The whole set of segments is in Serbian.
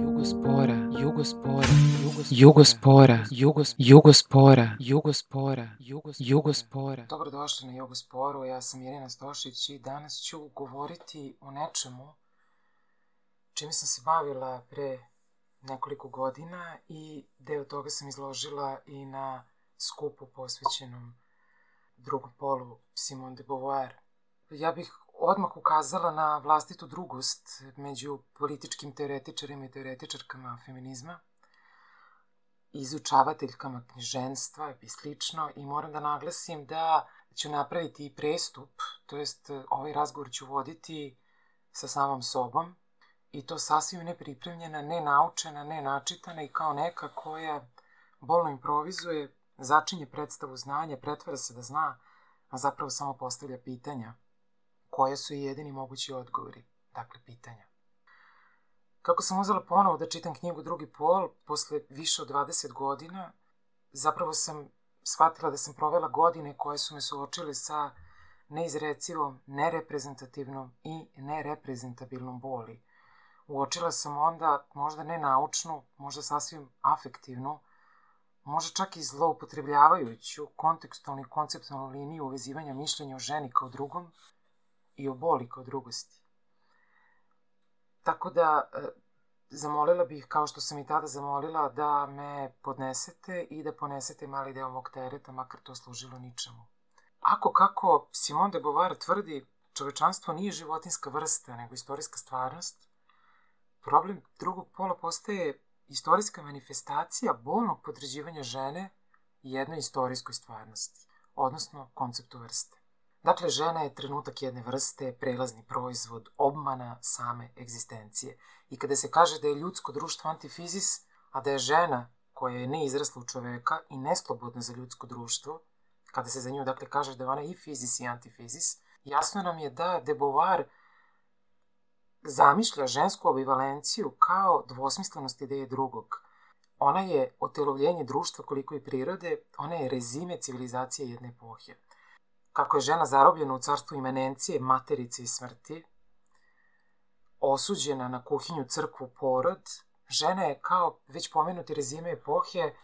Jugospora, Jugospora, Jugospora, Jugos, Jugospora, Jugospora, Jugos, Jugospora. Dobrodošli na Jugosporu, ja sam Irina Stošić i danas ću govoriti o nečemu čime sam se bavila pre nekoliko godina i deo toga sam izložila i na skupu posvećenom drugom polu Simone de Beauvoir. Ja bih odmah ukazala na vlastitu drugost među političkim teoretičarima i teoretičarkama feminizma, izučavateljkama knjiženstva i slično. I moram da naglasim da ću napraviti i prestup, to jest ovaj razgovor ću voditi sa samom sobom. I to sasvim nepripremljena, nenaučena, nenačitana i kao neka koja bolno improvizuje, začinje predstavu znanja, pretvara se da zna, a zapravo samo postavlja pitanja koje su i jedini mogući odgovori, dakle pitanja. Kako sam uzela ponovo da čitam knjigu Drugi pol, posle više od 20 godina, zapravo sam shvatila da sam provela godine koje su me suočile sa neizrecivom, nereprezentativnom i nereprezentabilnom boli. Uočila sam onda možda ne naučnu, možda sasvim afektivnu, možda čak i zloupotrebljavajuću kontekstualnu i konceptualnu liniju uvezivanja mišljenja o ženi kao drugom i o boli kao drugosti. Tako da, e, zamolila bih, kao što sam i tada zamolila, da me podnesete i da ponesete mali deo mog tereta, makar to služilo ničemu. Ako kako Simone de Beauvoir tvrdi, čovečanstvo nije životinska vrsta, nego istorijska stvarnost, problem drugog pola postaje istorijska manifestacija bolnog podređivanja žene jednoj istorijskoj stvarnosti, odnosno konceptu vrste. Dakle, žena je trenutak jedne vrste, prelazni proizvod, obmana same egzistencije. I kada se kaže da je ljudsko društvo antifizis, a da je žena koja je neizrasla u čoveka i neslobodna za ljudsko društvo, kada se za nju dakle kaže da je ona i fizis i antifizis, jasno nam je da de Beauvoir zamišlja žensku obivalenciju kao dvosmislenost ideje drugog. Ona je otelovljenje društva koliko i prirode, ona je rezime civilizacije jedne epohe kako je žena zarobljena u carstvu imanencije, materice i smrti, osuđena na kuhinju, crkvu, porod, žena je kao već pomenuti rezime epohe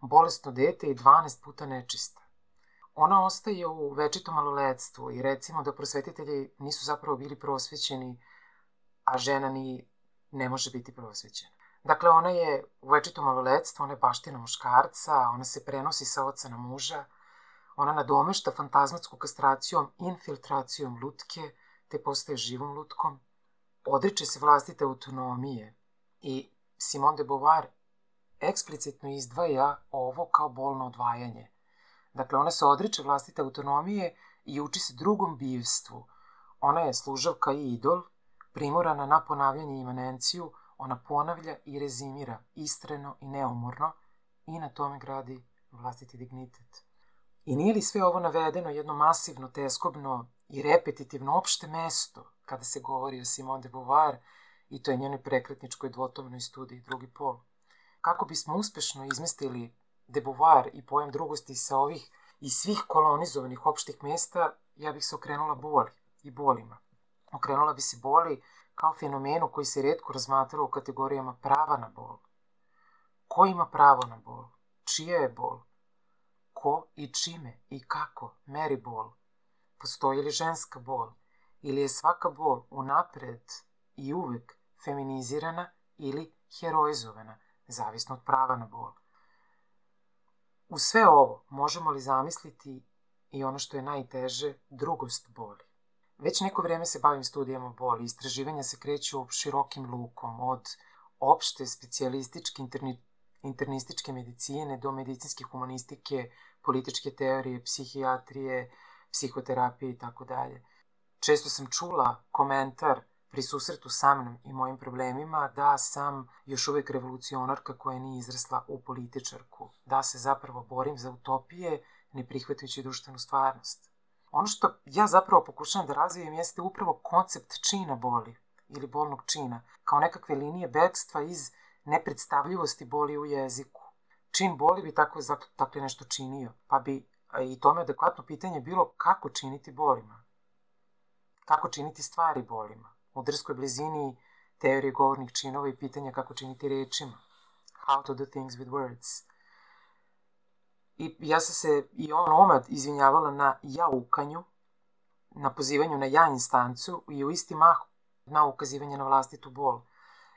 bolesno dete i 12 puta nečista. Ona ostaje u večitom maloledstvu i recimo da prosvetitelji nisu zapravo bili prosvećeni, a žena ni ne može biti prosvećena. Dakle, ona je u večitom maloledstvu, ona je baština muškarca, ona se prenosi sa oca na muža, Ona nadomešta fantazmatsku kastracijom, infiltracijom lutke, te postaje živom lutkom. Odriče se vlastite autonomije i Simone de Beauvoir eksplicitno izdvaja ovo kao bolno odvajanje. Dakle, ona se odriče vlastite autonomije i uči se drugom bivstvu. Ona je služavka i idol, primorana na ponavljanje imanenciju, ona ponavlja i rezimira istreno i neumorno i na tome gradi vlastiti dignitet. I nije li sve ovo navedeno jedno masivno, teskobno i repetitivno opšte mesto kada se govori o Simone de Beauvoir i to je njenoj prekretničkoj dvotomnoj studiji drugi pol? Kako bismo uspešno izmestili de Beauvoir i pojam drugosti sa ovih i svih kolonizovanih opštih mesta, ja bih se okrenula boli i bolima. Okrenula bi se boli kao fenomenu koji se redko razmatrao u kategorijama prava na bol. Ko ima pravo na bol? Čija je bol? ko i čime i kako meri bol. Postoji li ženska bol ili je svaka bol unapred i uvek feminizirana ili heroizovana, zavisno od prava na bol. U sve ovo možemo li zamisliti i ono što je najteže, drugost boli. Već neko vreme se bavim studijama boli, istraživanja se kreću širokim lukom, od opšte specijalističke interni, internističke medicine do medicinske humanistike, političke teorije, psihijatrije, psihoterapije i tako dalje. Često sam čula komentar pri susretu sa mnom i mojim problemima da sam još uvek revolucionarka koja nije izrasla u političarku, da se zapravo borim za utopije ne prihvatajući društvenu stvarnost. Ono što ja zapravo pokušavam da razvijem jeste upravo koncept čina boli ili bolnog čina, kao nekakve linije bekstva iz nepredstavljivosti boli u jeziku čin boli bi tako dakle nešto činio, pa bi i tome adekvatno pitanje bilo kako činiti bolima. Kako činiti stvari bolima. U drskoj blizini teorije govornih činova i pitanja kako činiti rečima. How to do things with words. I ja sam se i on omad izvinjavala na jaukanju, na pozivanju na ja instancu i u isti mah na ukazivanje na vlastitu bol.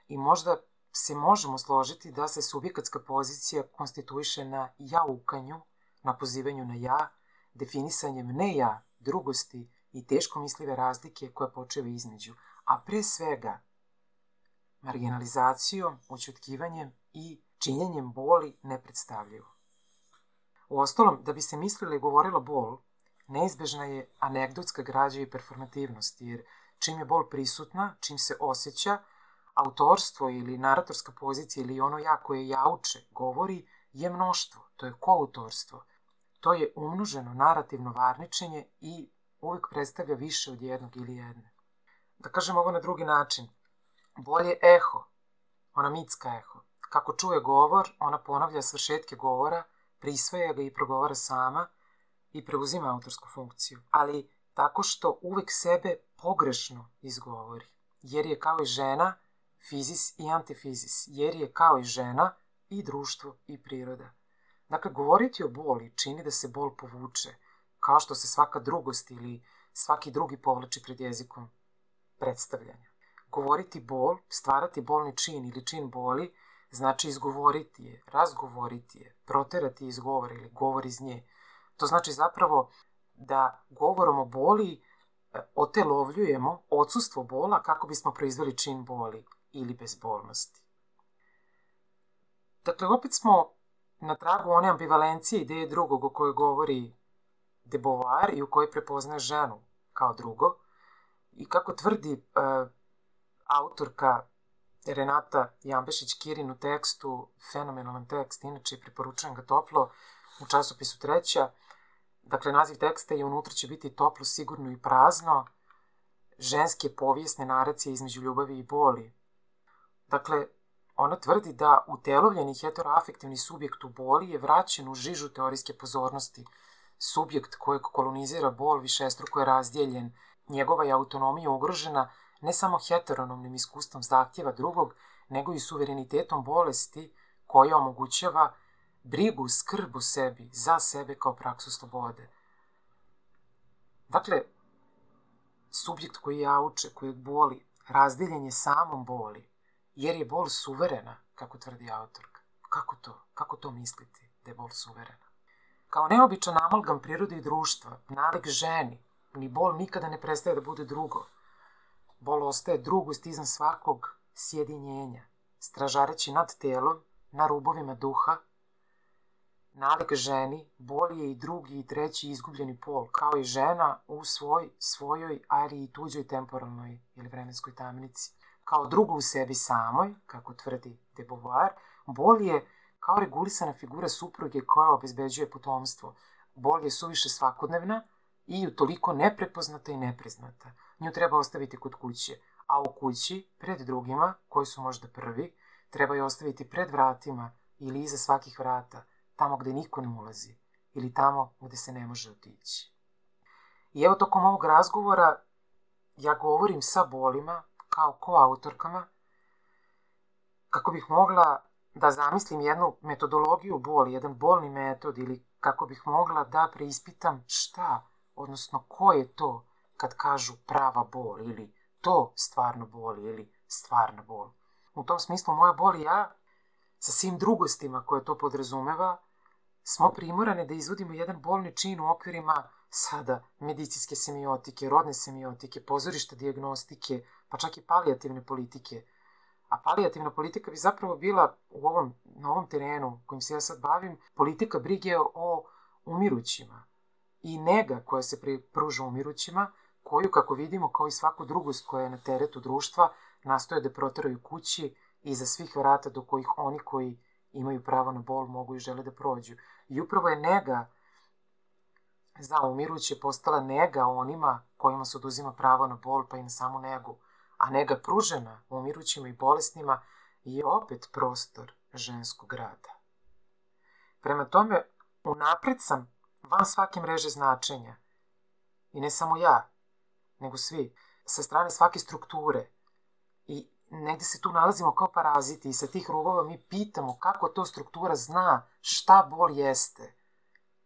I možda se možemo složiti da se subjekatska pozicija konstituiše na jaukanju, na pozivanju na ja, definisanjem ne ja, drugosti i teško mislive razlike koja počeva između, a pre svega marginalizacijom, učutkivanjem i činjenjem boli nepredstavljivo. Ostalom, da bi se mislila i govorila bol, neizbežna je anegdotska građa i performativnost, jer čim je bol prisutna, čim se osjeća, autorstvo ili naratorska pozicija ili ono ja koje jauče, govori, je mnoštvo, to je koautorstvo. To je umnoženo narativno varničenje i uvek predstavlja više od jednog ili jedne. Da kažem ovo na drugi način. Bolje eho, ona mitska eho. Kako čuje govor, ona ponavlja svršetke govora, prisvaja ga i progovara sama i preuzima autorsku funkciju. Ali tako što uvek sebe pogrešno izgovori. Jer je kao i žena fizis i antifizis. Jer je kao i žena i društvo i priroda. Dakle, govoriti o boli čini da se bol povuče, kao što se svaka drugost ili svaki drugi povlači pred jezikom predstavljanja. Govoriti bol, stvarati bolni čin ili čin boli, znači izgovoriti je, razgovoriti je, proterati iz govora ili govor iz nje. To znači zapravo da govorom o boli e, otelovljujemo odsustvo bola kako bismo proizveli čin boli ili bezbolnosti. Dakle, opet smo na tragu one ambivalencije ideje drugog o kojoj govori de Beauvoir i u kojoj prepoznaje ženu kao drugo. I kako tvrdi uh, autorka Renata Jambešić-Kirin u tekstu, fenomenalan tekst, inače preporučujem ga toplo, u časopisu treća, dakle naziv teksta je unutra će biti toplo, sigurno i prazno, ženske povijesne naracije između ljubavi i boli. Dakle, Ona tvrdi da utelovljeni heteroafektivni subjekt u boli je vraćen u žižu teorijske pozornosti. Subjekt kojeg kolonizira bol višestruko je razdjeljen, njegova je autonomija ugrožena ne samo heteronomnim iskustvom zahtjeva drugog, nego i suverenitetom bolesti koja omogućava brigu, skrbu sebi, za sebe kao praksu slobode. Dakle, subjekt koji jauče, koji boli, razdeljen je samom boli, jer je bol suverena, kako tvrdi autorka. Kako to? Kako to misliti, da je bol suverena? Kao neobičan amalgam prirode i društva, nalik ženi, ni bol nikada ne prestaje da bude drugo. Bol ostaje drugost izan svakog sjedinjenja, stražareći nad telom, na rubovima duha, nalik ženi, bol je i drugi i treći izgubljeni pol, kao i žena u svoj, svojoj, ali i tuđoj temporalnoj ili vremenskoj tamnici kao drugo u sebi samoj, kako tvrdi de Beauvoir, bol je kao regulisana figura supruge koja obezbeđuje potomstvo. Bol je suviše svakodnevna i u toliko neprepoznata i nepriznata. Nju treba ostaviti kod kuće, a u kući, pred drugima, koji su možda prvi, treba je ostaviti pred vratima ili iza svakih vrata, tamo gde niko ne ulazi ili tamo gde se ne može otići. I evo tokom ovog razgovora ja govorim sa bolima kao koautorkama, kako bih mogla da zamislim jednu metodologiju boli, jedan bolni metod ili kako bih mogla da preispitam šta, odnosno ko je to kad kažu prava bol ili to stvarno boli ili stvarna bol. U tom smislu moja bol i ja, sa svim drugostima koje to podrazumeva, smo primorane da izvodimo jedan bolni čin u okvirima sada medicinske semiotike, rodne semiotike, pozorišta diagnostike, pa čak i palijativne politike. A palijativna politika bi zapravo bila u ovom, na ovom terenu kojim se ja sad bavim, politika brige o umirućima i nega koja se pruža umirućima, koju, kako vidimo, kao i svaku drugost koja je na teretu društva, nastoje da proteraju kući iza svih vrata do kojih oni koji imaju pravo na bol mogu i žele da prođu. I upravo je nega za umiruće postala nega onima kojima se oduzima pravo na bol pa i na samu negu a nega pružena umirućima i bolesnima je opet prostor ženskog rada. Prema tome, unapred sam van svake mreže značenja. I ne samo ja, nego svi, sa strane svake strukture. I negde se tu nalazimo kao paraziti i sa tih rubova mi pitamo kako to struktura zna šta bol jeste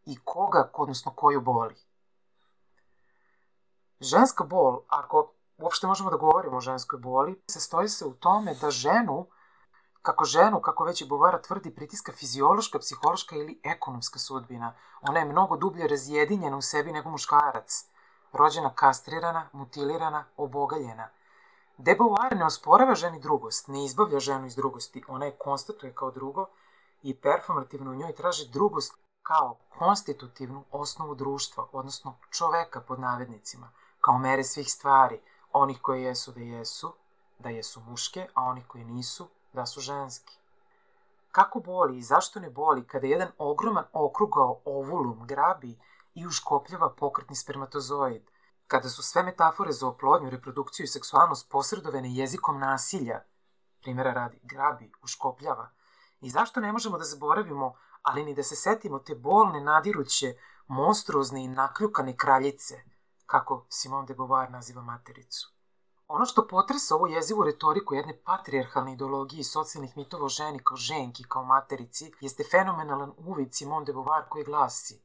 i koga, odnosno koju boli. Ženska bol, ako uopšte možemo da govorimo o ženskoj boli, sastoji se u tome da ženu, kako ženu, kako već i Bovara tvrdi, pritiska fiziološka, psihološka ili ekonomska sudbina. Ona je mnogo dublje razjedinjena u sebi nego muškarac. Rođena kastrirana, mutilirana, obogaljena. De Beauvoir ne osporava ženi drugost, ne izbavlja ženu iz drugosti, ona je konstatuje kao drugo i performativno u njoj traže drugost kao konstitutivnu osnovu društva, odnosno čoveka pod navednicima, kao mere svih stvari, onih koje jesu da jesu, da jesu muške, a onih koji nisu, da su ženski. Kako boli i zašto ne boli kada jedan ogroman okrugao ovulum grabi i uškopljava pokretni spermatozoid, kada su sve metafore za oplodnju, reprodukciju i seksualnost posredovane jezikom nasilja, primjera radi, grabi, uškopljava, i zašto ne možemo da zaboravimo, ali ni da se setimo te bolne, nadiruće, monstruozne i nakljukane kraljice – kako Simone de Beauvoir naziva matericu. Ono što potresa ovu jezivu retoriku jedne patrijarhalne ideologije i socijalnih mitova o ženi kao ženki, kao materici, jeste fenomenalan uvid Simone de Beauvoir koji glasi,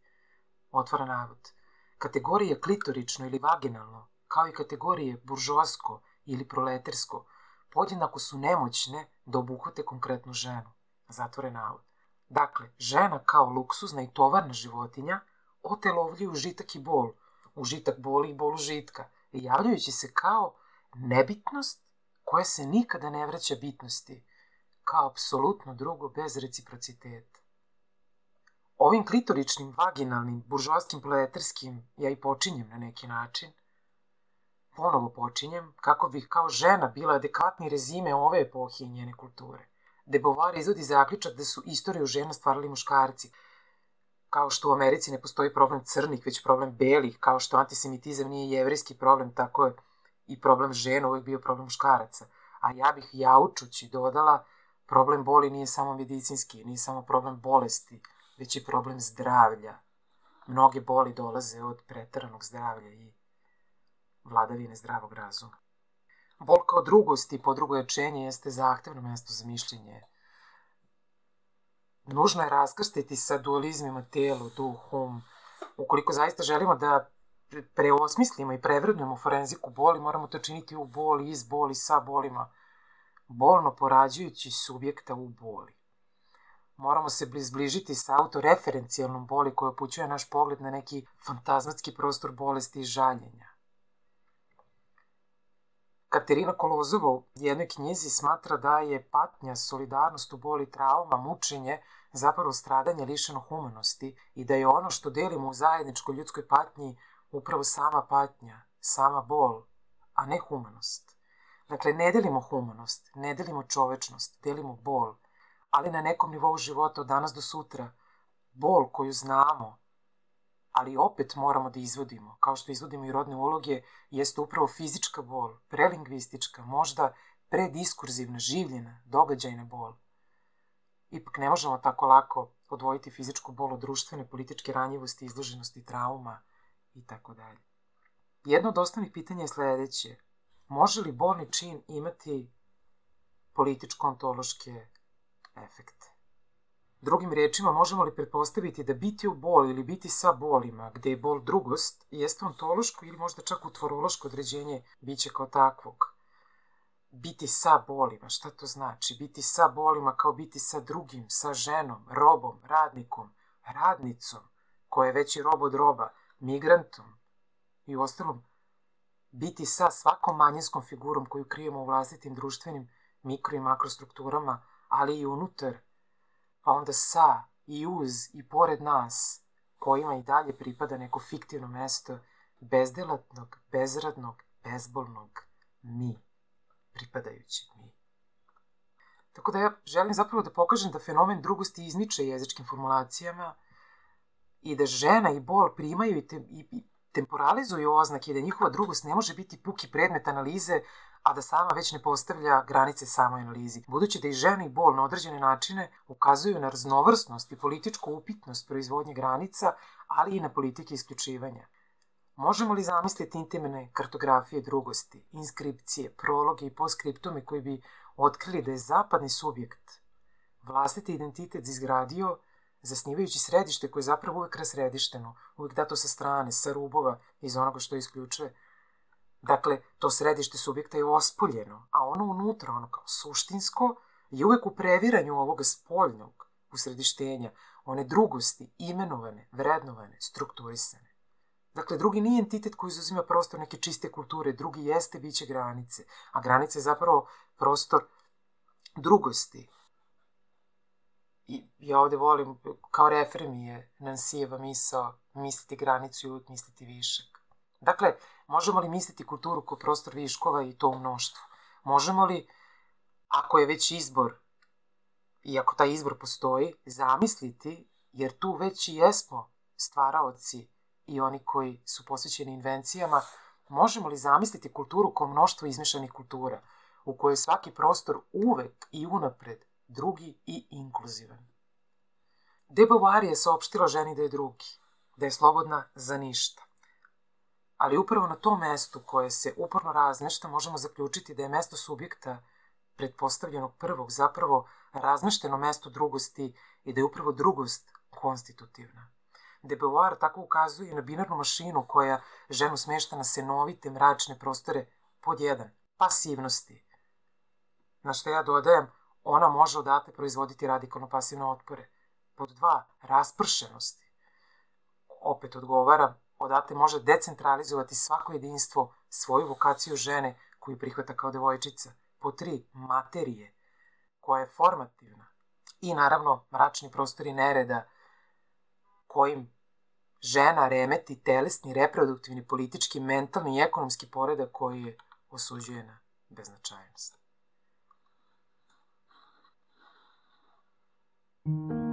otvara navod, kategorije klitorično ili vaginalno, kao i kategorije buržoasko ili proletersko, podjednako su nemoćne da obuhvate konkretnu ženu. Zatvore navod. Dakle, žena kao luksuzna i tovarna životinja otelovljuju žitak i bol, užitak boli i bol užitka, javljajući se kao nebitnost koja se nikada ne vraća bitnosti, kao apsolutno drugo bez reciprociteta. Ovim klitoričnim, vaginalnim, buržovskim, pleterskim ja i počinjem na neki način. Ponovo počinjem kako bih kao žena bila adekvatni rezime ove epohe i njene kulture. Debovar izvodi zaključak da su istoriju žena stvarali muškarci, kao što u Americi ne postoji problem crnih, već problem belih, kao što antisemitizam nije jevrijski problem, tako je i problem žena uvijek bio problem muškaraca. A ja bih jaučući dodala, problem boli nije samo medicinski, nije samo problem bolesti, već i problem zdravlja. Mnoge boli dolaze od pretaranog zdravlja i vladavine zdravog razuma. Bol kao drugost i podrugojačenje jeste zahtevno mesto za mišljenje nužno je raskrstiti sa dualizmima telo, duh, um. Ukoliko zaista želimo da preosmislimo i prevrednujemo forenziku boli, moramo to činiti u boli, iz boli, sa bolima, bolno porađujući subjekta u boli. Moramo se zbližiti sa autoreferencijalnom boli koja upućuje naš pogled na neki fantazmatski prostor bolesti i žaljenja. Katerina Kolozova u jednoj knjizi smatra da je patnja, solidarnost u boli, trauma, mučenje – zapravo stradanje lišeno humanosti i da je ono što delimo u zajedničkoj ljudskoj patnji upravo sama patnja, sama bol, a ne humanost. Dakle, ne delimo humanost, ne delimo čovečnost, delimo bol, ali na nekom nivou života od danas do sutra, bol koju znamo, ali opet moramo da izvodimo, kao što izvodimo i rodne uloge, jeste upravo fizička bol, prelingvistička, možda prediskurzivna, življena, događajna bol – Ipak ne možemo tako lako odvojiti fizičku bol od društvene, političke ranjivosti, izloženosti, trauma i tako dalje. Jedno od osnovnih pitanja je sledeće. Može li bolni čin imati političko-ontološke efekte? Drugim rečima, možemo li pretpostaviti da biti u boli ili biti sa bolima, gde je bol drugost, jeste ontološko ili možda čak utvorološko određenje biće kao takvog? biti sa bolima, šta to znači? Biti sa bolima kao biti sa drugim, sa ženom, robom, radnikom, radnicom, koja je veći rob od roba, migrantom i ostalom biti sa svakom manjinskom figurom koju krijemo u vlastitim društvenim mikro i makrostrukturama, ali i unutar, pa onda sa i uz i pored nas, kojima i dalje pripada neko fiktivno mesto bezdelatnog, bezradnog, bezbolnog mi pripadajući mi. Tako da ja želim zapravo da pokažem da fenomen drugosti izniče jezičkim formulacijama i da žena i bol primaju i, te, i, i temporalizuju oznake i da njihova drugost ne može biti puki predmet analize, a da sama već ne postavlja granice samoj analizi. Budući da i žena i bol na određene načine ukazuju na raznovrsnost i političku upitnost proizvodnje granica, ali i na politike isključivanja. Možemo li zamisliti intimne kartografije drugosti, inskripcije, prologe i poskriptume koji bi otkrili da je zapadni subjekt vlastiti identitet izgradio zasnivajući središte koje je zapravo uvek rasredišteno, uvek dato sa strane, sa rubova, iz onoga što isključuje. Dakle, to središte subjekta je ospoljeno, a ono unutra, ono kao suštinsko, je uvek u previranju ovoga spoljnog usredištenja, one drugosti, imenovane, vrednovane, strukturisane. Dakle, drugi nije entitet koji izuzima prostor neke čiste kulture, drugi jeste biće granice, a granice je zapravo prostor drugosti, I ja ovde volim, kao refer mi je Nansijeva misao, misliti granicu i uvijek misliti višak. Dakle, možemo li misliti kulturu kao prostor viškova i to u mnoštvu? Možemo li, ako je već izbor, i ako taj izbor postoji, zamisliti, jer tu već i jesmo stvaraoci i oni koji su posvećeni invencijama, možemo li zamisliti kulturu kao mnoštvo izmešanih kultura, u kojoj svaki prostor uvek i unapred drugi i inkluzivan. De Beauvoir je saopštila ženi da je drugi, da je slobodna za ništa. Ali upravo na tom mestu koje se uporno razmešta možemo zaključiti da je mesto subjekta pretpostavljenog prvog zapravo razmešteno mesto drugosti i da je upravo drugost konstitutivna. De Beauvoir tako ukazuje na binarnu mašinu koja ženu smešta na senovite mračne prostore pod jedan, pasivnosti. Na što ja dodajem, ona može odatle proizvoditi radikalno pasivne otpore. Pod dva, raspršenosti. Opet odgovara, Odatle može decentralizovati svako jedinstvo, svoju vokaciju žene koju prihvata kao devojčica. Po tri, materije, koja je formativna. I naravno, mračni prostori nereda, kojim žena remeti telesni, reproduktivni, politički, mentalni i ekonomski poredak koji je osuđuje na beznačajnost. Thank you.